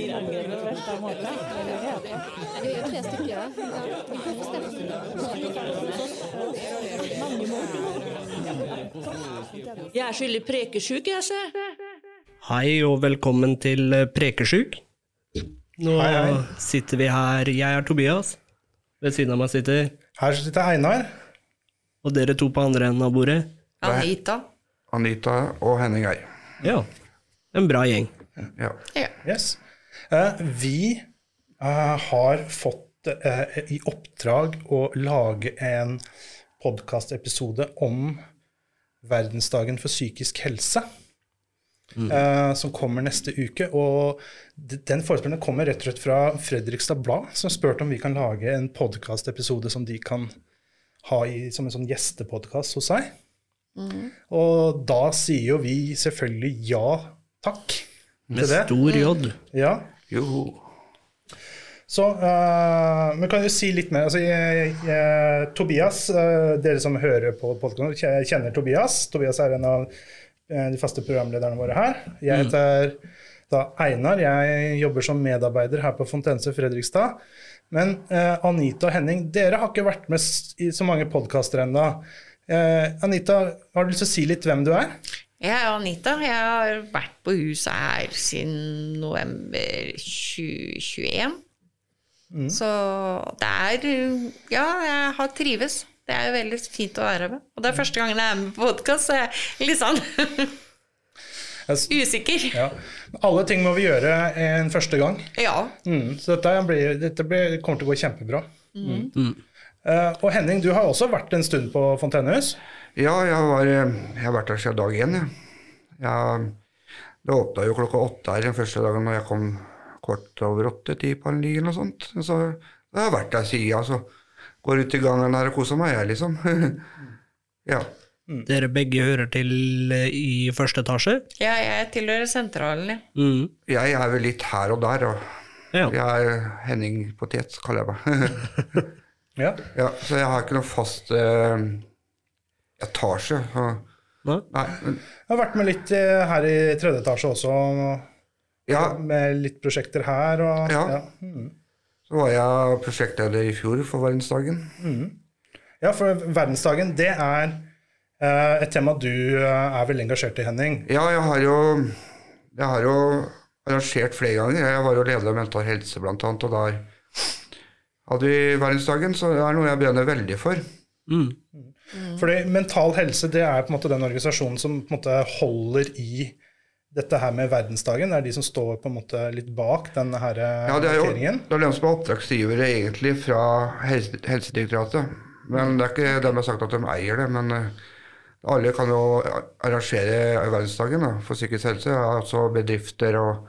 De angrer på verste måte. Vi er tre stykker. Ja. Vi kan få Jeg er skyldig prekesjuk, jeg, ser. Hei og velkommen til eh, Prekesjuk. Nå Hei, hei. sitter vi her, jeg er Tobias. Ved siden av meg sitter Her sitter Einar. Og dere to på andre enden av bordet. Anita. Anita og Henning Eir. Ja, en bra gjeng. Ja. Yes. Eh, vi eh, har fått eh, i oppdrag å lage en podkastepisode om verdensdagen for psykisk helse. eh, som kommer neste uke. Og den forespørselen kommer rett og slett fra Fredrikstad Blad, som spurte om vi kan lage en podkastepisode som de kan ha i, som en sånn gjestepodkast hos seg. Og da sier jo vi selvfølgelig ja takk Med stor J. Ja. Joho. Så uh, Vi kan jo si litt mer. Altså, jeg, jeg, Tobias, uh, dere som hører på podkasten, kjenner Tobias. Tobias er en av eh, de faste programlederne våre her. Jeg heter da Einar. Jeg jobber som medarbeider her på Fontense Fredrikstad. Men uh, Anita og Henning, dere har ikke vært med i så mange podkaster ennå. Anita, har du lyst til å si litt hvem du er? Jeg er Anita. Jeg har vært på huset her siden november 2021. Så det er Ja, jeg har trives. Det er jo veldig fint å være med. Og det er første gangen jeg er med på podkast, så jeg er litt sånn usikker. Ja. Alle ting må vi gjøre en første gang. Ja. Mm, så dette, blir, dette blir, kommer til å gå kjempebra. Mm. Eh, og Henning, du har også vært en stund på Fontenehus. Ja, jeg, var, jeg har vært der siden dag én. Det åpna jo klokka åtte her den første dagen når jeg kom kort over åtte-ti på en eller noe sånt. Så jeg har vært der siden. Så går ut i gangen her og koser meg, jeg, liksom. ja. Dere begge hører til eh, i første etasje. ja, jeg tilhører sentralen, ja. Mm. Jeg er vel litt her og der. Og Ja. jeg er Henning Potet, kaller jeg meg. Ja. ja, så jeg har ikke noe fast uh, etasje. Så. Nei? Nei, Jeg har vært med litt eh, her i tredje etasje også, ja, med litt prosjekter her. Og, Ja. Ja. Mm. så var jeg prosjektleder i fjor for verdensdagen. ja, for verdensdagen, det er uh, et tema du uh, er veldig engasjert i, Henning. Ja, jeg har jo, jeg har jo arrangert flere ganger. Jeg var jo leder av Mental Helse blant annet, og der hadde vi verdensdagen, så det er noe jeg brenner veldig for. Mm. Fordi Mental Helse det er på en måte den organisasjonen som på en måte holder i dette her med verdensdagen. Det er de som står på en måte litt bak denne her eh, Ja, det er jo markeringen. det er de som er oppdragsgivere egentlig fra helse, Helsedirektoratet. Men det er ikke dem som har sagt at de eier det. Men eh, alle kan jo arrangere verdensdagen da, for psykisk helse. Altså bedrifter og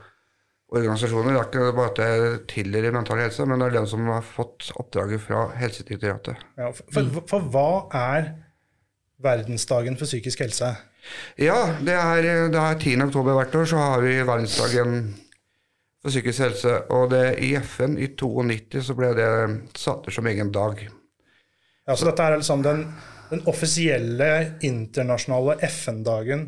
organisasjoner. Det er ikke bare at det tilhører mental helse, men det er den som har fått oppdraget fra Helsedirektoratet. Ja, for, for, for hva er verdensdagen for psykisk helse? Ja, det er, det er 10. oktober hvert år, så har vi verdensdagen for psykisk helse. Og det, i FN i 92 så ble det satt som egen dag. Ja, så dette er liksom den, den offisielle internasjonale FN-dagen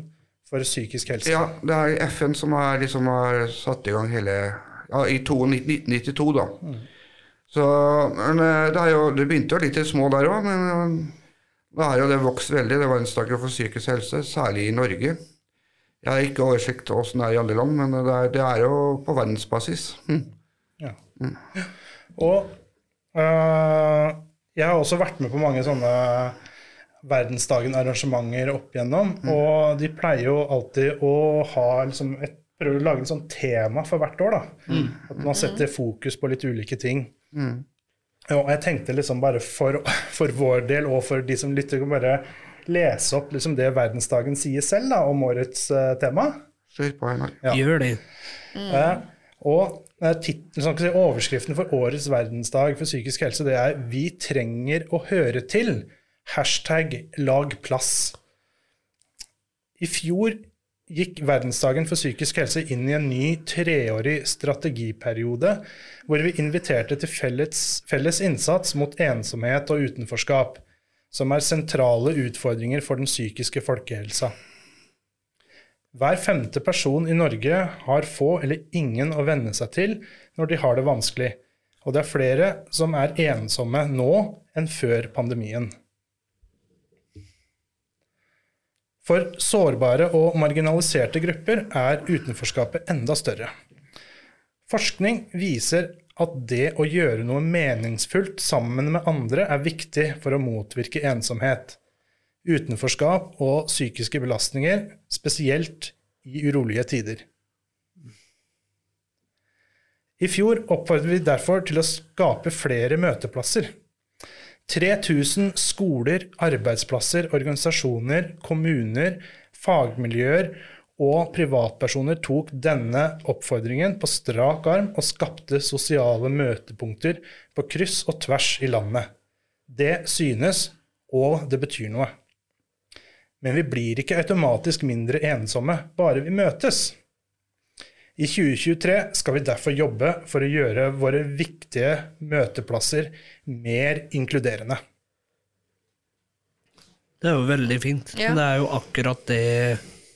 for psykisk helse. Ja, det er FN som har, liksom har satt i gang hele Ja, i 1992, da. Så men eh, det, er jo, det begynte jo litt i små der òg, men eh, det har jo det vokst veldig. Det var en verdensdagen for psykisk helse, særlig i Norge. Jeg har ikke oversikt over åssen det er i alle land, men det er, det er jo på verdensbasis. Mm. Ja. Og øh, jeg har også vært med på mange sånne verdensdagen-arrangementer opp igjennom, og de pleier jo alltid å ha liksom et prøver å lage en sånn tema for hvert år. da. At man setter fokus på litt ulike ting. Og jeg tenkte liksom bare for, for vår del, og for de som lytter, kan bare lese opp liksom det verdensdagen sier selv da, om årets uh, tema. Kjør på, Einar. Ja. Gjør det. Eh, og eh, titlen, sånn si, overskriften for årets verdensdag for psykisk helse, det er 'Vi trenger å høre til'. Hashtag 'lag plass'. I fjor gikk verdensdagen for psykisk helse inn i en ny treårig strategiperiode, hvor vi inviterte til felles, felles innsats mot ensomhet og utenforskap, som er sentrale utfordringer for den psykiske folkehelsa. Hver femte person i Norge har få eller ingen å venne seg til når de har det vanskelig, og det er flere som er ensomme nå enn før pandemien. For sårbare og marginaliserte grupper er utenforskapet enda større. Forskning viser at det å gjøre noe meningsfullt sammen med andre er viktig for å motvirke ensomhet, utenforskap og psykiske belastninger, spesielt i urolige tider. I fjor oppfordret vi derfor til å skape flere møteplasser. 3000 skoler, arbeidsplasser, organisasjoner, kommuner, fagmiljøer og privatpersoner tok denne oppfordringen på strak arm og skapte sosiale møtepunkter på kryss og tvers i landet. Det synes, og det betyr noe. Men vi blir ikke automatisk mindre ensomme bare vi møtes. I 2023 skal vi derfor jobbe for å gjøre våre viktige møteplasser mer inkluderende. Det er jo veldig fint. Ja. Det er jo akkurat det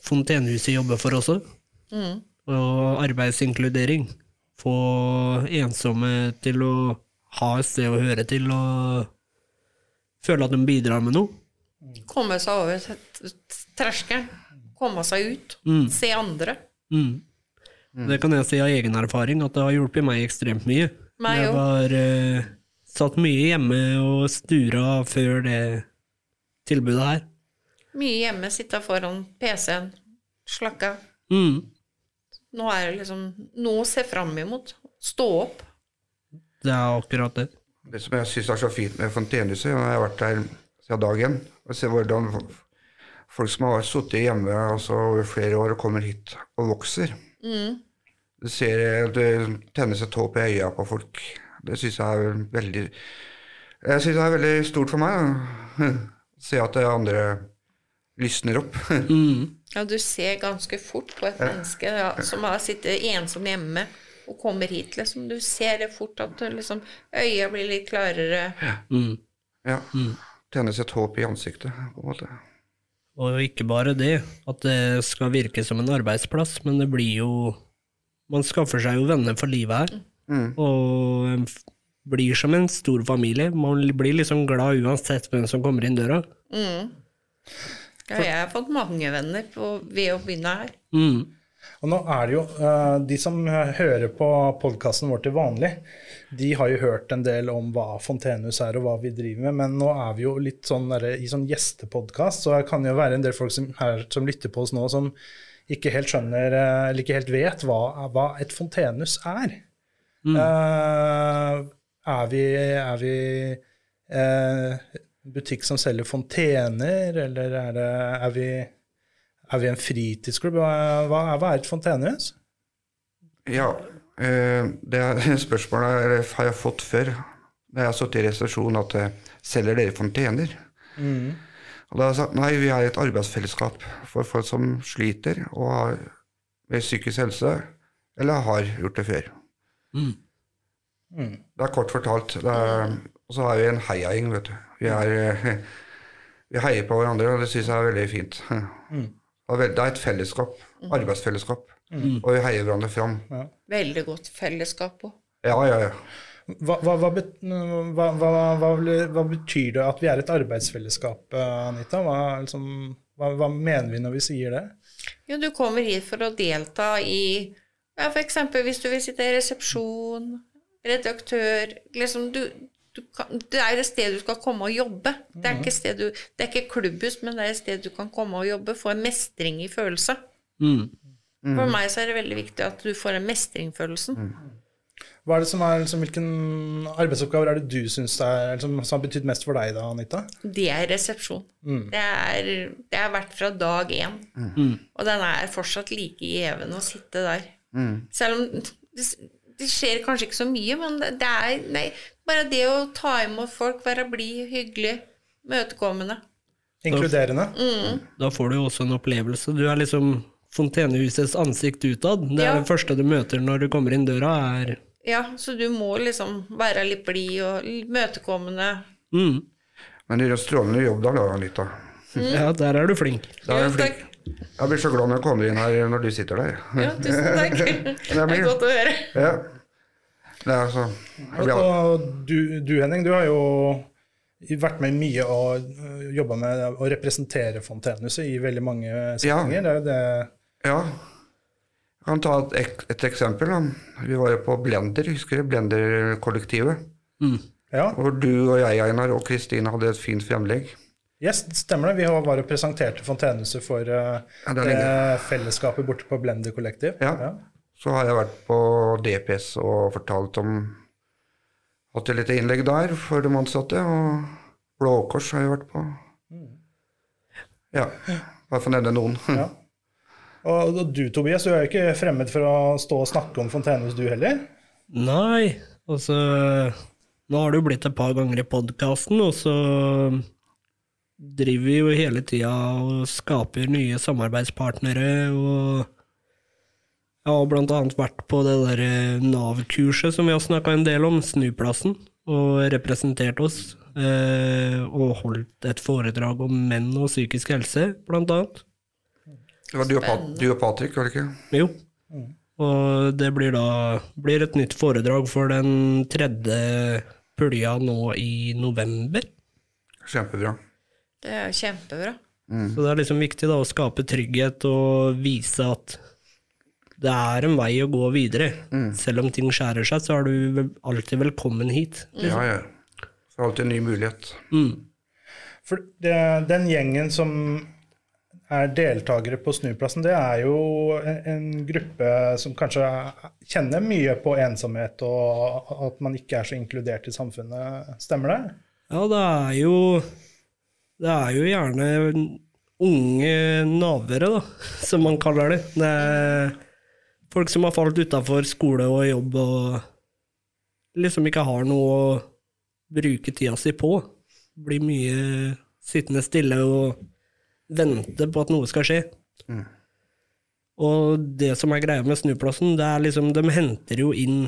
Fontenehuset jobber for også. Mm. Og arbeidsinkludering. Få ensomme til å ha et sted å høre til og føle at de bidrar med noe. Komme seg over terskelen. Komme seg ut. Se andre. Mm. Det kan jeg si av egen erfaring, at det har hjulpet meg ekstremt mye. Meg jeg var eh, satt mye hjemme og stura før det tilbudet her. Mye hjemme, sitta foran PC-en, slakka. Mm. Nå er det liksom noe å se fram imot. Stå opp. Det er akkurat det. Det som jeg syns er så fint med Fontenehuset, jeg har vært der siden dag én, og ser hvordan folk som har sittet hjemme altså, over flere år og kommer hit og vokser Du ser det tennes et håp i øya på folk. Det syns jeg er veldig Jeg syns det er veldig stort for meg å se at det andre lysner opp. Mm. Ja, du ser ganske fort på et menneske ja, som har sittet ensom hjemme og kommer hit, liksom. Du ser det fort at liksom, øya blir litt klarere. Mm. Ja. Tennes et håp i ansiktet, på en måte. Og ikke bare det, at det skal virke som en arbeidsplass, men det blir jo Man skaffer seg jo venner for livet her. Mm. Og blir som en stor familie. Man blir liksom glad uansett hvem som kommer inn døra. Ja, jeg har fått mange venner på, ved å begynne her. Mm. Og nå er det jo, eh, De som hører på podkasten vår til vanlig, de har jo hørt en del om hva Fontenehus er og hva vi driver med, men nå er vi jo litt sånn der, i sånn gjestepodkast, så det kan jo være en del folk som, her, som lytter på oss nå, som ikke helt skjønner, eh, eller ikke helt vet hva, hva et fontenehus er. Eh, er vi, er vi uh, butikk som selger fontener, eller er, det, er, vi, er vi en fritidsklubb? Hva, hva, er, et fontenehus? Ja, eh, det er- spørsmålet har jeg fått før. Da jeg har sittet i resepsjon at eh, selger dere fontener? Og da har jeg sagt nei, vi er et arbeidsfellesskap for folk som sliter og har med psykisk helse, eller har gjort det før. Mm. Det er kort fortalt. Er, og så er vi en heiagjeng, vet du. Vi, er, vi heier på hverandre, og det syns jeg er veldig fint. Det vel- det er et fellesskap. Arbeidsfellesskap. Og vi heier hverandre fram. Veldig godt fellesskap òg. Ja, ja, ja. Hva, hva, hva, hva, hva, hva, betyr det at vi er et arbeidsfellesskap, eh, Anita? Hva, liksom, hva, hva mener vi når vi sier det? Jo, du kommer hit for å delta i ja, for eksempel hvis du vil sitte i resepsjon, redaktør liksom du kan, Det er et sted du skal komme og jobbe. Det er, ikke et sted du, det er ikke klubbhus, men det er et sted du kan komme og jobbe. Få en mestring i følelse. Mm. For meg så er det veldig viktig at du får den mestringfølelsen. Hva er det som er, liksom, hvilken arbeidsoppgaver er det du syns er, liksom, som har betydd mest for deg, da, Anita? Det er resepsjon. Det, er, det har vært fra dag én. Og den er fortsatt like gjeven å sitte der. Selv om det, det skjer kanskje ikke så mye, men det, det er nei, bare det å ta imot folk, være blid, hyggelig, møtekommende. Inkluderende? Da får du jo også en opplevelse. Du er liksom Fontenehusets ansikt utad. Det er Ja. det første du møter når du kommer inn døra, er Ja, så du må liksom være litt blid og møtekommende. mm. Men du gjør en strålende jobb da, da, Anita. Ja, der er du flink. Da er Jo, du flink. Jeg blir så glad når jeg kommer inn her når du sitter der. Ja, tusen takk. Det er godt å høre. Ja. Det er altså blir, du, du, Henning, du har jo vært med mye og jobba med å representere Fontenehuset i veldig mange settinger. Det er jo det Ja. Jeg kan ta et, et eksempel. Vi var jo på Blender, husker du? Blender-kollektivet. Ja, Hvor du og jeg, Einar, og Kristine hadde et fint fremlegg. yes, stemmer det. Vi var og presenterte Fontenehuset for uh, Ja, det det fellesskapet borte på Blender Kollektiv. Ja. Så har jeg vært på DPS og fortalt om Hatt et lite innlegg der for de ansatte. Og Blå Kors har jeg vært på. Ja, bare for å nevne noen. Ja. Og og du, Tobias, du er jo ikke fremmed for å stå og snakke om Fontenehus, du heller? Nei, altså Nå har det jo blitt et par ganger i podkasten, og så driver vi jo hele tida og skaper nye samarbeidspartnere, og jeg har annet vært på det der eh, Nav-kurset som vi har snakka en del om, Snuplassen, og representert oss, eh, og holdt et foredrag om menn og psykisk helse, annet. Det var du og, Pat du og Patrick, var det ikke? Jo. Og det blir da blir et nytt foredrag for den tredje pulja nå i november. Kjempebra. Det er kjempebra. Så det er liksom viktig da å skape trygghet og vise at det er en vei å gå videre. Selv om ting skjærer seg, så er du alltid velkommen hit. Ja, ja. Så alltid en ny mulighet. Mm. For det, den gjengen som er deltakere på Snuplassen, det er jo en, en gruppe som kanskje kjenner mye på ensomhet og at man ikke er så inkludert i samfunnet. Stemmer det? Ja, det er jo Det er jo gjerne unge navere, da, som man kaller det. Det er folk som har falt utafor skole og jobb og liksom ikke har noe å bruke tida si på. Blir mye sittende stille og vente på at noe skal skje. Og det som er greia med Snuplassen, det er liksom De henter jo inn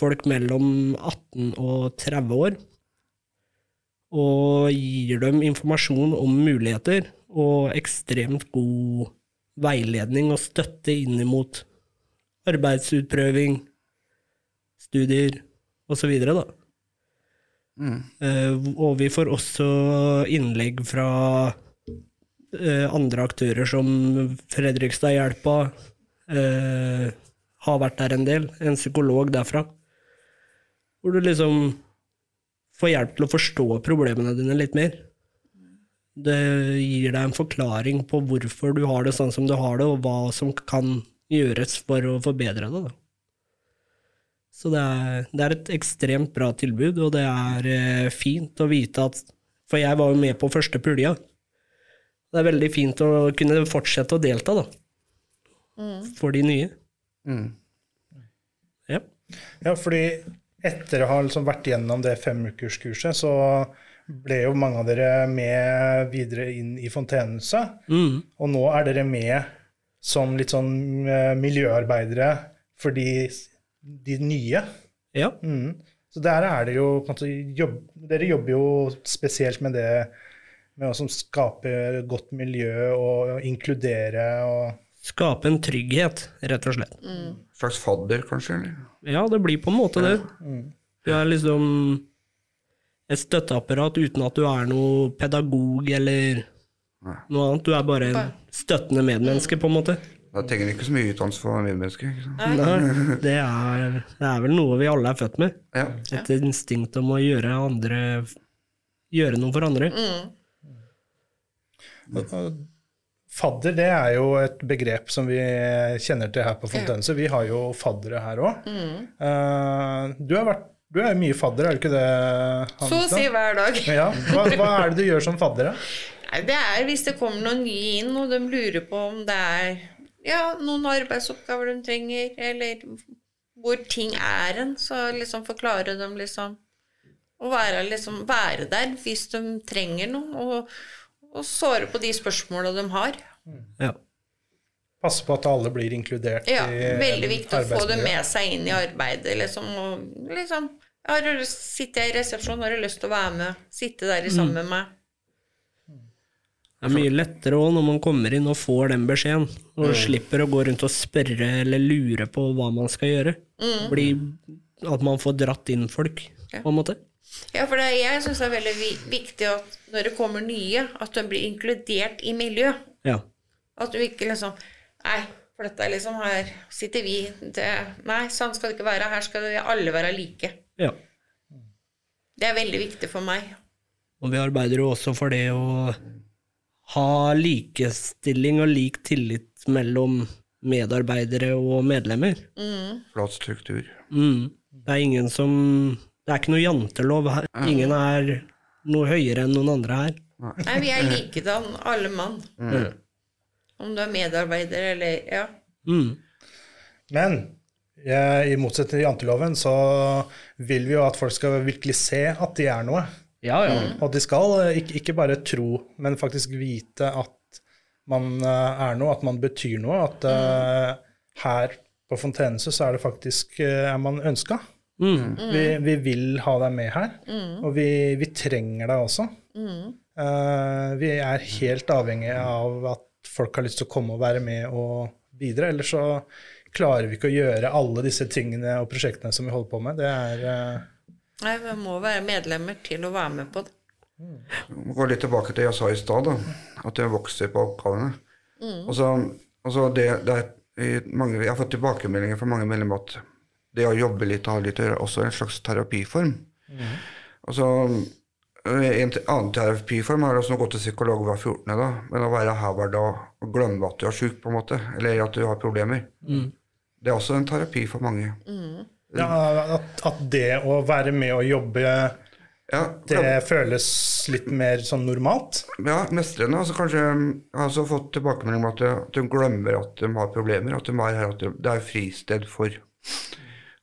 folk mellom 18 og 30 år. Og gir dem informasjon om muligheter og ekstremt god veiledning og støtte inn mot arbeidsutprøving, studier osv. da. Uh, og vi får også innlegg fra uh, andre aktører som Fredrikstad-hjelpa, eh, har vært der en del, en psykolog derfra. Hvor du liksom får hjelp til å forstå problemene dine litt mer. Det gir deg en forklaring på hvorfor du har det sånn som du har det, og hva som kan gjøres for å forbedre det. Da. Så det er, det er et ekstremt bra tilbud, og det er eh, fint å vite at For jeg var jo med på første pulja. Det er veldig fint å kunne fortsette å delta, da. For de nye. Mm. Ja. Ja, fordi etter å ha liksom vært gjennom det femukerskurset, så ble jo mange av dere med videre inn i Fontenehuset. Mm. Og nå er dere med som litt sånn eh, miljøarbeidere for de, de nye. ja. Mm. Så der er det jo måte jobb, Dere jobber jo spesielt med det med å skape godt miljø og inkludere og Skape en trygghet, rett og slett. Slags fadder, kanskje? Eller? Ja, det blir på en måte det. Vi er liksom et støtteapparat uten at du er noe pedagog eller noe annet. Du er bare en støttende medmenneske, på en måte. Da trenger du ikke så mye utdannelse for medmennesker. ikke sant? Nei, det er, det er vel noe vi alle er født med. Ja. Et instinkt om å gjøre andre Gjøre noe for andre. Fadder det er jo et begrep som vi kjenner til her på Fontense. Vi har jo faddere her òg. du, har vært- du er mye fadder, er du ikke det? Hans, Så å si hver dag. Ja. Hva, hva er det du gjør som fadder? da? Det er hvis det kommer noen nye inn, og de lurer på om det er ja, noen arbeidsoppgaver de trenger, eller hvor ting er hen, så liksom forklare dem liksom Å være, liksom, være der hvis de trenger noe, og, og svare på de spørsmåla de har. Ja. Passe på at alle blir inkludert Ja, i veldig viktig å få det med seg inn i arbeidet, liksom. Og liksom har du, Sitter jeg i resepsjon, har du lyst til å være med? Sitte der sammen med meg? Det er mye lettere òg når man kommer inn og får den beskjeden, og slipper å gå rundt og spørre eller lure på hva man skal gjøre. Bli, at man får dratt inn folk, på en måte. Ja, for det, jeg syns det er veldig viktig at når det kommer nye, at de blir inkludert i miljøet. Ja. At du ikke liksom Nei, for dette er liksom Her sitter vi det, Nei, sånn skal det ikke være. Her skal vi alle være like. ja. Det er veldig viktig for meg. Og vi arbeider jo også for det å ha likestilling og lik tillit mellom medarbeidere og medlemmer. Mm. Flott struktur. Mm. Det er ingen som Det er ikke noe jantelov her. Ingen er noe høyere enn noen andre her. Nei, vi er likedan, alle mann. Om du er medarbeider eller Ja. Mm. Men eh, i motsetning til janteloven så vil vi jo at folk skal virkelig se at de er noe. Ja, ja. Og de skal eh, ikke, ikke bare tro, men faktisk vite at man eh, er noe, at man betyr noe. At eh, her på Fontenehuset så er det faktisk er man ønska. Mm. Vi, vi vil ha deg med her, og vi, vi trenger deg også. Uh, vi er helt avhengig av at folk har lyst til å komme og være med og bidra. Ellers så klarer vi ikke å gjøre alle disse tingene og prosjektene som vi holder på med. Det er uh... Nei, vi må være medlemmer til å være med på det. Gå litt tilbake til det jeg sa i stad, da, at jeg vokser på oppgavene. Og så, og så det, det er, mange, jeg har fått tilbakemeldinger fra mange medlemmer at det å jobbe litt og ha litt å gjøre, er en slags terapiform. Og så En annen terapiform er å gå til psykolog hver 14. da, men å være her hver dag og glemme at du er sjuk, på en måte, eller at du har problemer. Det er også en terapi for mange. ja, at, at det å være med og jobbe, Ja, det føles litt mer sånn normalt. Ja, mestrene. Altså kanskje Jeg har også fått tilbakemelding om at, de- at de glemmer at de har problemer. At de er her, at de, det er fristed for.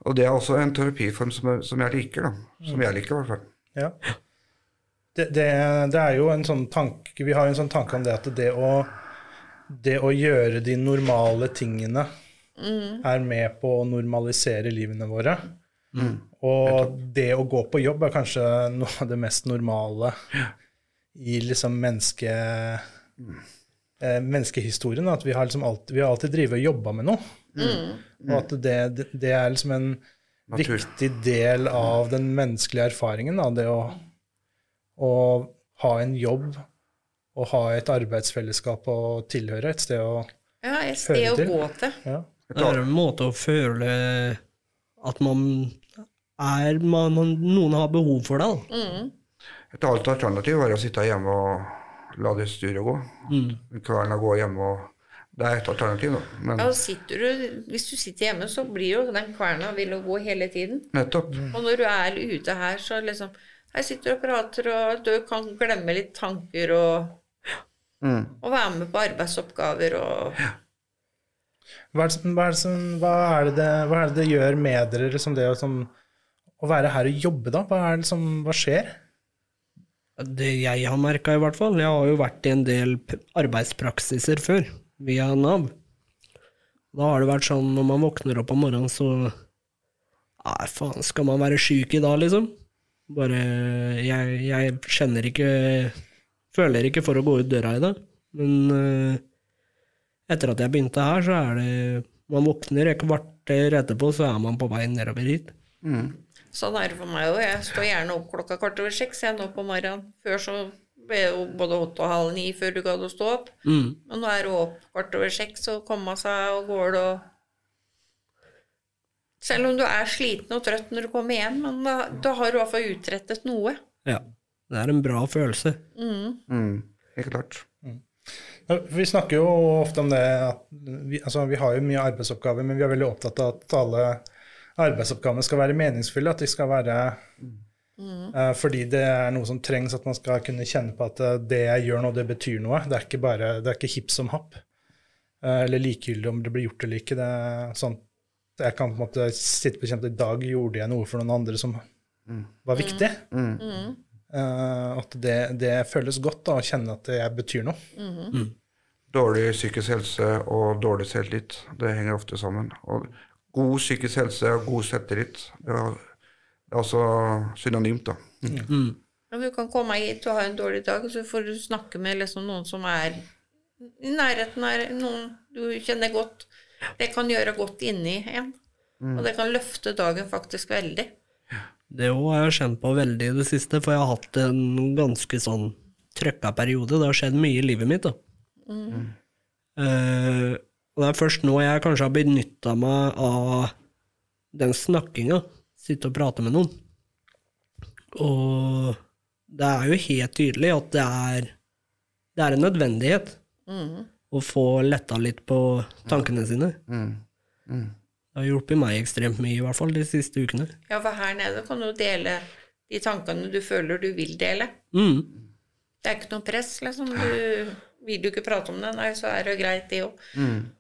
Og det er også en terapiform som, som jeg liker. da. Som jeg liker, i hvert fall. Ja. Det, det, det er jo en sånn tanke Vi har en sånn tanke om det at det å, det å gjøre de normale tingene er med på å normalisere livene våre. Og det å gå på jobb er kanskje noe av det mest normale i liksom menneske, eh, menneskehistorien. At vi har liksom alltid, vi har alltid drevet og jobba med noe. Og at det, det, det er liksom en Natur. viktig del av den menneskelige erfaringen. Da, det å, å ha en jobb og ha et arbeidsfellesskap å tilhøre, et sted å Ja, et sted å gå til. ja. Det er en måte å føle at man er man, man, Noen har behov for deg, Mm. Et annet alternativ er å sitte hjemme og la det styret gå. Kvelden og gå hjemme og Det er et alternativ, da. Men Ja, du, hvis du sitter hjemme, så blir jo den kverna vil jo gå hele tiden. nettopp. Og når du er ute her, så liksom Her sitter og prater, og du kan glemme litt tanker og, Mm. og være med på arbeidsoppgaver og Hva, er som- hva, er det som, hva, er det, det- hva er det det gjør med dere, liksom det å, som, å være her og jobbe, da? Hva, er det som, hva skjer? Det jeg har merka, i hvert fall. Jeg har jo vært i en del arbeidspraksiser før, via Nav. Da har det vært sånn når man våkner opp om morgenen, så Nei, faen, skal man være sjuk i dag, liksom? Bare Jeg, jeg kjenner ikke Føler ikke for å gå ut døra i dag. Men uh, etter at jeg begynte her, så er det Man våkner et kvarter etterpå, så er man på vei nedover hit. Sånn er det for meg òg. Jeg står gjerne opp klokka kvart over seks jeg nå på morgenen. Før så ble det jo både åtte og halv ni før du gadd å stå opp. Mm. Men nå er det opp kvart over seks, så kommer man seg og går og Selv om du er sliten og trøtt når du kommer hjem, men da, da har du i hvert fall utrettet noe. Ja. Det er en bra følelse. Mm. Helt klart. Mm. Vi snakker jo ofte om det at vi, altså, vi har jo mye arbeidsoppgaver, men vi er veldig opptatt av at alle arbeidsoppgavene skal være meningsfulle. At de skal være uh, Fordi det er noe som trengs, at man skal kunne kjenne på at eh, det jeg gjør nå, det betyr noe. Det er ikke bare, det er ikke hipp som happ. Uh, eller likegyldig om det blir gjort eller ikke. Det er jeg kan på en måte sitte på kjent I dag gjorde jeg noe for noen andre som var viktig. Eh, at det, det føles godt da, å kjenne at jeg betyr noe. Dårlig psykisk helse og dårlig selvtillit, det henger ofte sammen. Og god psykisk helse og god selvtillit, det er, også synonymt, da. Ja, du kan komme hit og ha en dårlig dag, og så får du snakke med liksom noen som er i nærheten av noen du kjenner godt. Det kan gjøre godt inni en. Og det kan løfte dagen faktisk veldig. Det òg har jeg kjent på veldig i det siste, for jeg har hatt en ganske sånn trøkka periode. Det har skjedd mye i livet mitt, da. Eh, og det er først nå jeg kanskje har benytta meg av den snakkinga. Sitte og prate med noen. Og det er jo helt tydelig at det er, det er en nødvendighet å få letta litt på tankene sine. Det har hjulpet meg ekstremt mye, i hvert fall de siste ukene. Ja, for her nede kan du dele de tankene du føler du vil dele. Mm. Det er ikke noe press, liksom. Du, vil du ikke prate om det, nei, så er det greit, det òg.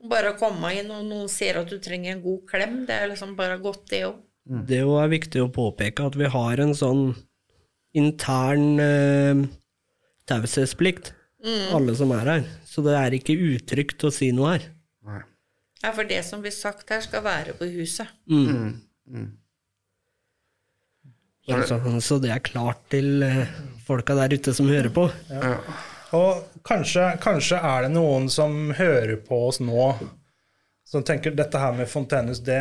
Bare å komme inn, og noen ser at du trenger en god klem, det er liksom bare godt, det òg. Det jo er viktig å påpeke at vi har en sånn intern eh, taushetsplikt, alle som er her. Så det er ikke utrygt å si noe her. Nei. Ja, for det som blir sagt her, skal være på huset. Så, så det er klart til eh, folka der ute som hører på. Ja. Og kanskje, kanskje er det noen som hører på oss nå, som tenker dette her med Fontenus, det,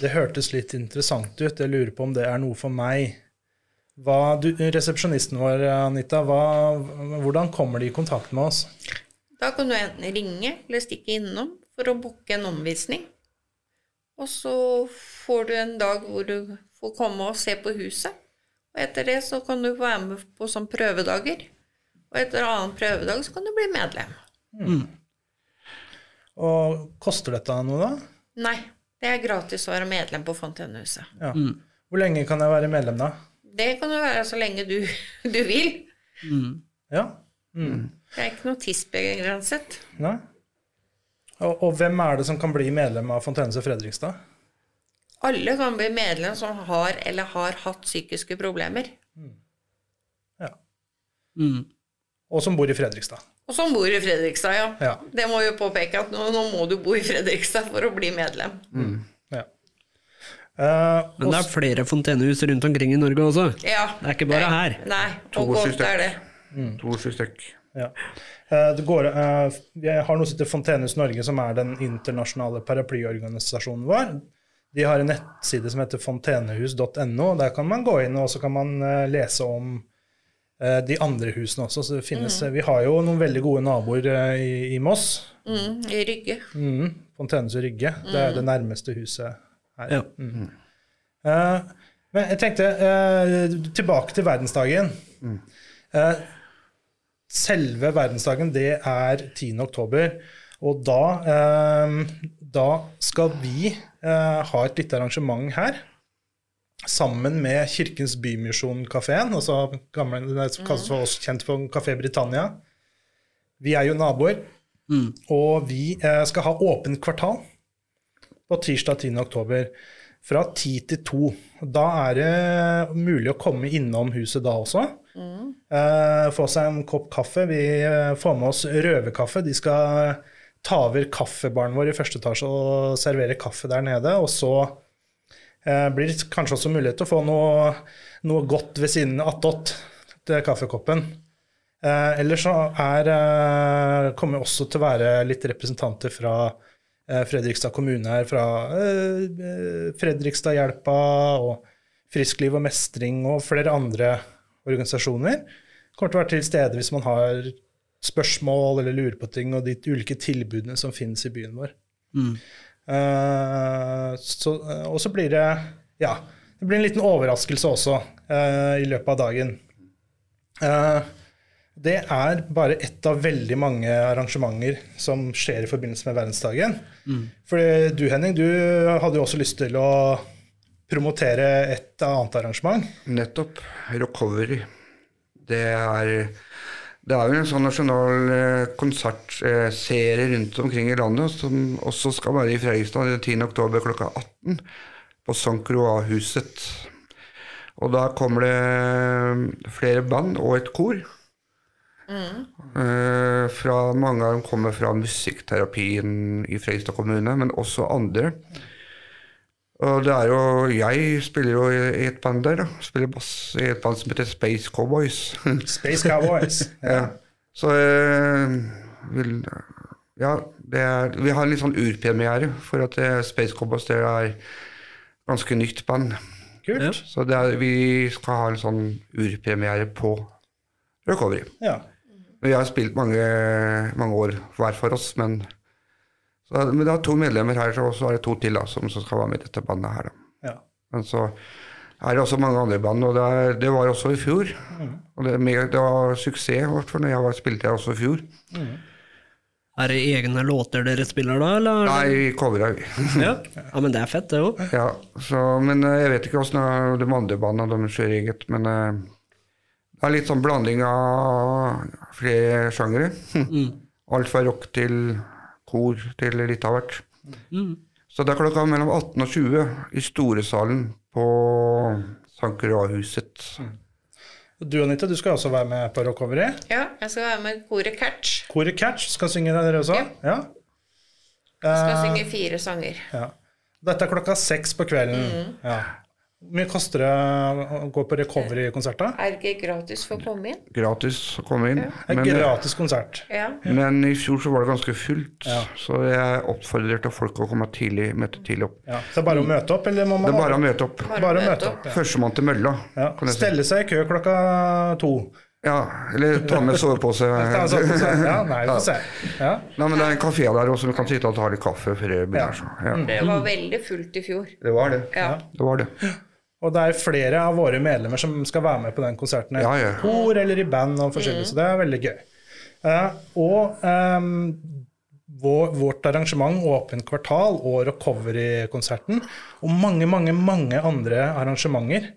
det hørtes litt interessant ut. Jeg lurer på om det er noe for meg. Hva, du, resepsjonisten vår, Anita, hva, hvordan kommer de i kontakt med oss? Da kan du enten ringe eller stikke innom for å booke en omvisning. Og så får du en dag hvor du får komme og se på huset. Og etter det så kan du få være med på sånn prøvedager. Og etter annen prøvedag så kan du bli medlem. Og koster dette noe, da? Nei, det er gratis å være medlem på Fontenehuset. Ja. Hvor lenge kan jeg være medlem, da? Det kan jo være så lenge du, du vil. Ja? Det er ikke noe tidsbegrenset. Nei? Og, og hvem er det som kan bli medlem av Fontenehuset Fredrikstad? Alle kan bli medlem som har eller har hatt psykiske problemer. Ja. Mm. Og som bor i Fredrikstad. Og som bor i Fredrikstad, ja. Ja. Det må jo påpeke at nå, nå må du bo i Fredrikstad for å bli medlem. Ja. Eh, Men det er flere fontenehus rundt omkring i Norge også. Ja. Det er ikke bare her. Nei, To og godt er det. To sju stykk. Ja. Eh, Det går, uh, jeg har noe som heter Fontenehus Norge, som er den internasjonale paraplyorganisasjonen vår. De har en nettside som heter fontenehus.no. Der kan man gå inn og så kan man lese om eh, de andre husene også. Så det finnes, Vi har jo noen veldig gode naboer i, i Moss. Mm, I Rygge. Mm, Fontenehuset Rygge. Det er det nærmeste huset her. Ja. Eh, men jeg tenkte eh, tilbake til verdensdagen. Eh, selve verdensdagen, det er 10. oktober. Og da, da skal vi ha et lite arrangement her. Sammen med Kirkens Bymisjon-kafeen, altså gamle, som kalles for oss kjent for Kafé Britannia. Vi er jo naboer, og vi skal ha åpent kvartal på tirsdag 10. oktober fra 10 til 2. Da er det mulig å komme innom huset da også. Eh, få seg en kopp kaffe. Vi eh, får med oss røverkaffe. De skal ta over kaffebaren vår i første etasje og servere kaffe der nede. Og så uh, blir det kanskje også mulighet til å få noe, noe godt ved siden attåt til kaffekoppen. Eh, ellers så er, eh, kommer også til å være litt representanter fra Fredrikstad kommune her, fra eh, eh, Fredrikstadhjelpa og Friskliv og mestring og flere andre organisasjoner. Kommer til å være til stede hvis man har spørsmål eller lurer på ting, og de ulike tilbudene som finnes i byen vår. Eh, så, eh, og så blir det ja, det blir en liten overraskelse også eh, i løpet av dagen. Eh, det er bare ett av veldig mange arrangementer som skjer i forbindelse med verdensdagen. For du Henning, du hadde jo også lyst til å promotere et annet arrangement. Nettopp. Recovery. Det er, det er jo en sånn nasjonal eh, konsertserie rundt omkring i landet som også skal være i Fredrikstad den 10. oktober klokka 18 på St. Croix-huset. Og da kommer det flere band og et kor. Eh, fra, mange av dem kommer fra musikkterapien i Fredrikstad kommune, men også andre. Og det er jo Jeg spiller jo i et band der, da. Spiller bass i et band som heter Space Cowboys. Space Cowboys. ja. Så eh, vil Ja, det er, vi har en litt sånn urpremiere, for at eh, Space Cowboys det er ganske nytt band. Kult. Ja. Så er, vi skal ha en sånn urpremiere på Recovery. Ja. Vi har spilt mange, mange år hver for oss, men, så, men det er to medlemmer her, og så er det to til da, som som skal være med i dette bandet her. Da. ja. Men så er det også mange andre band, og det, er, det var også i fjor. Og det, det var suksess, vårt for når jeg var, spilte jeg også i fjor. Er det egne låter dere spiller da, eller? Nei, vi covra, vi. Ja. ja, men det er fett, det òg. ja, så, men eh, jeg vet ikke åssen de andre bandene de kjører eget, men eh, det er litt sånn blanding av flere sjangere. Alt fra rock til kor til litt av hvert. Så det er klokka mellom 18 og 20 i Storesalen på St. Grav-huset. Du Anita, du skal også være med på Recovery. Ja, jeg skal være med koret Catch. Koret Catch skal synge dere også? Ja. Ja. Jeg skal Eh, synge fire sanger. ja. Dette er klokka seks på kvelden. Ja. Hvor mye koster det å gå på Recovery-konsert. Er det ikke gratis for å komme inn? Gratis å komme inn. Det er Men, eh, gratis konsert. Ja. men i fjor så var det ganske fullt, Ja. så jeg oppfordrerte folk å komme tidlig, møte tidlig opp. Ja. Så det er bare å møte opp, eller må man Det er bare å møte opp. Bare å møte opp. Ja. Førstemann til mølla. Ja. kan jeg si. Stelle seg i kø klokka to. Ja, eller ta med sovepose. Ja, nei, vi får se. Ja. Nei, men det er en kafé der også, vi kan sitte og ta litt kaffe før det begynner. Ja. Ja. Det var veldig fullt i fjor. Det var det. Ja. Det var det. Og det er flere av våre medlemmer som skal være med på den konserten. Ja, ja. Kor eller i band og forskjellig, så det er veldig gøy. Eh, og um, vår, vårt arrangement Åpent kvartal og Recovery-konserten og mange, mange, mange andre arrangementer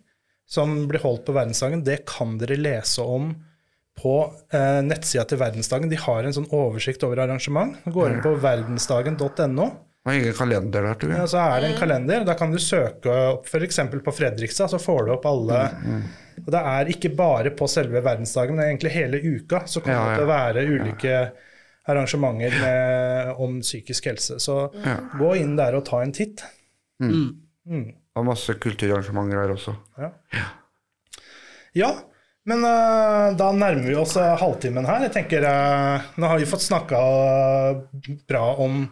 som blir holdt på verdensdagen, det kan dere lese om på eh, nettsida til verdensdagen. De har en sånn oversikt over arrangement. Gå inn på verdensdagen.no. Var ingen kalender der, tror jeg. Ja, så er det en kalender. Da kan du søke opp f.eks. på Fredrikstad, så får du opp alle Og det er ikke bare på selve verdensdagen, men egentlig hele uka så kommer Ja, ja. det til å være ulike arrangementer med, om psykisk helse. Så gå inn der og ta en titt. Mm. Og masse kulturarrangementer der også. Ja, men uh, da nærmer vi oss eh, halvtimen her. Jeg tenker, uh, Nå har vi fått snakka bra om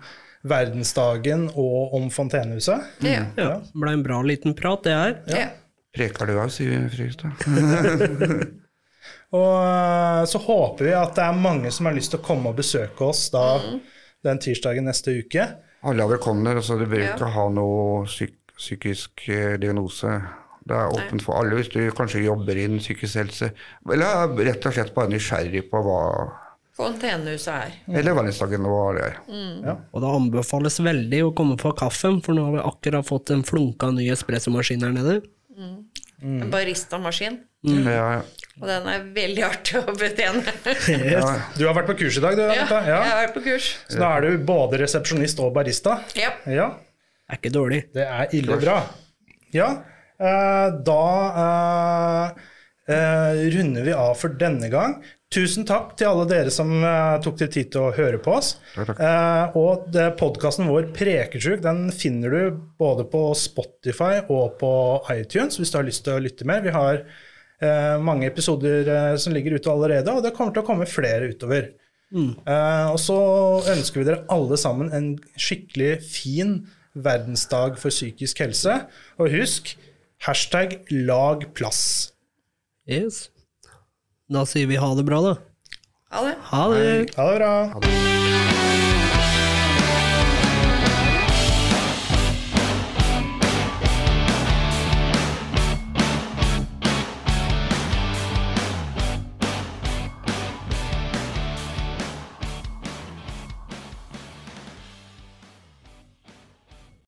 verdensdagen og om Fontenehuset. Ja. Ja, ble en bra liten prat, det her. ja. Preker du av, sier Fredrikstad. Og eh, så håper vi at det er mange som har lyst til å komme og besøke oss da den tirsdagen neste uke. Alle er velkomne. Altså, du bør Ja. ikke ha noe psyk psykisk eh, diagnose. Det er åpent for alle hvis du kanskje jobber innen psykisk helse. Eller er rett og slett bare nysgjerrig på hva Fontenehuset er. Eller verdensdagen det. hva det er. Og det anbefales veldig å komme for kaffen, for nå har vi akkurat fått en flunka ny espressomaskin her nede. En baristamaskin. Ja, ja. Og den er veldig artig å betjene. Ja, Du har vært på kurs i dag, du, Ja, ja, jeg har vært på kurs. Så da er du både resepsjonist og barista? Ja. Ja, Er ikke dårlig. det er ille bra. Ja, eh, da eh, eh, runder vi av for denne gang. Tusen takk til alle dere som eh, tok dere tid til å høre på oss. Takk, takk. Eh, og podkasten vår Prekesjuk den finner du både på Spotify og på iTunes hvis du har lyst til å lytte mer. Vi har eh, mange episoder eh, som ligger ute allerede, og det kommer til å komme flere utover. Eh, og så ønsker vi dere alle sammen en skikkelig fin verdensdag for psykisk helse. Og husk hashtag lag plass. Yes. Da sier vi ha det bra, da. Ha det. Ha det. Ha det bra. Ha det.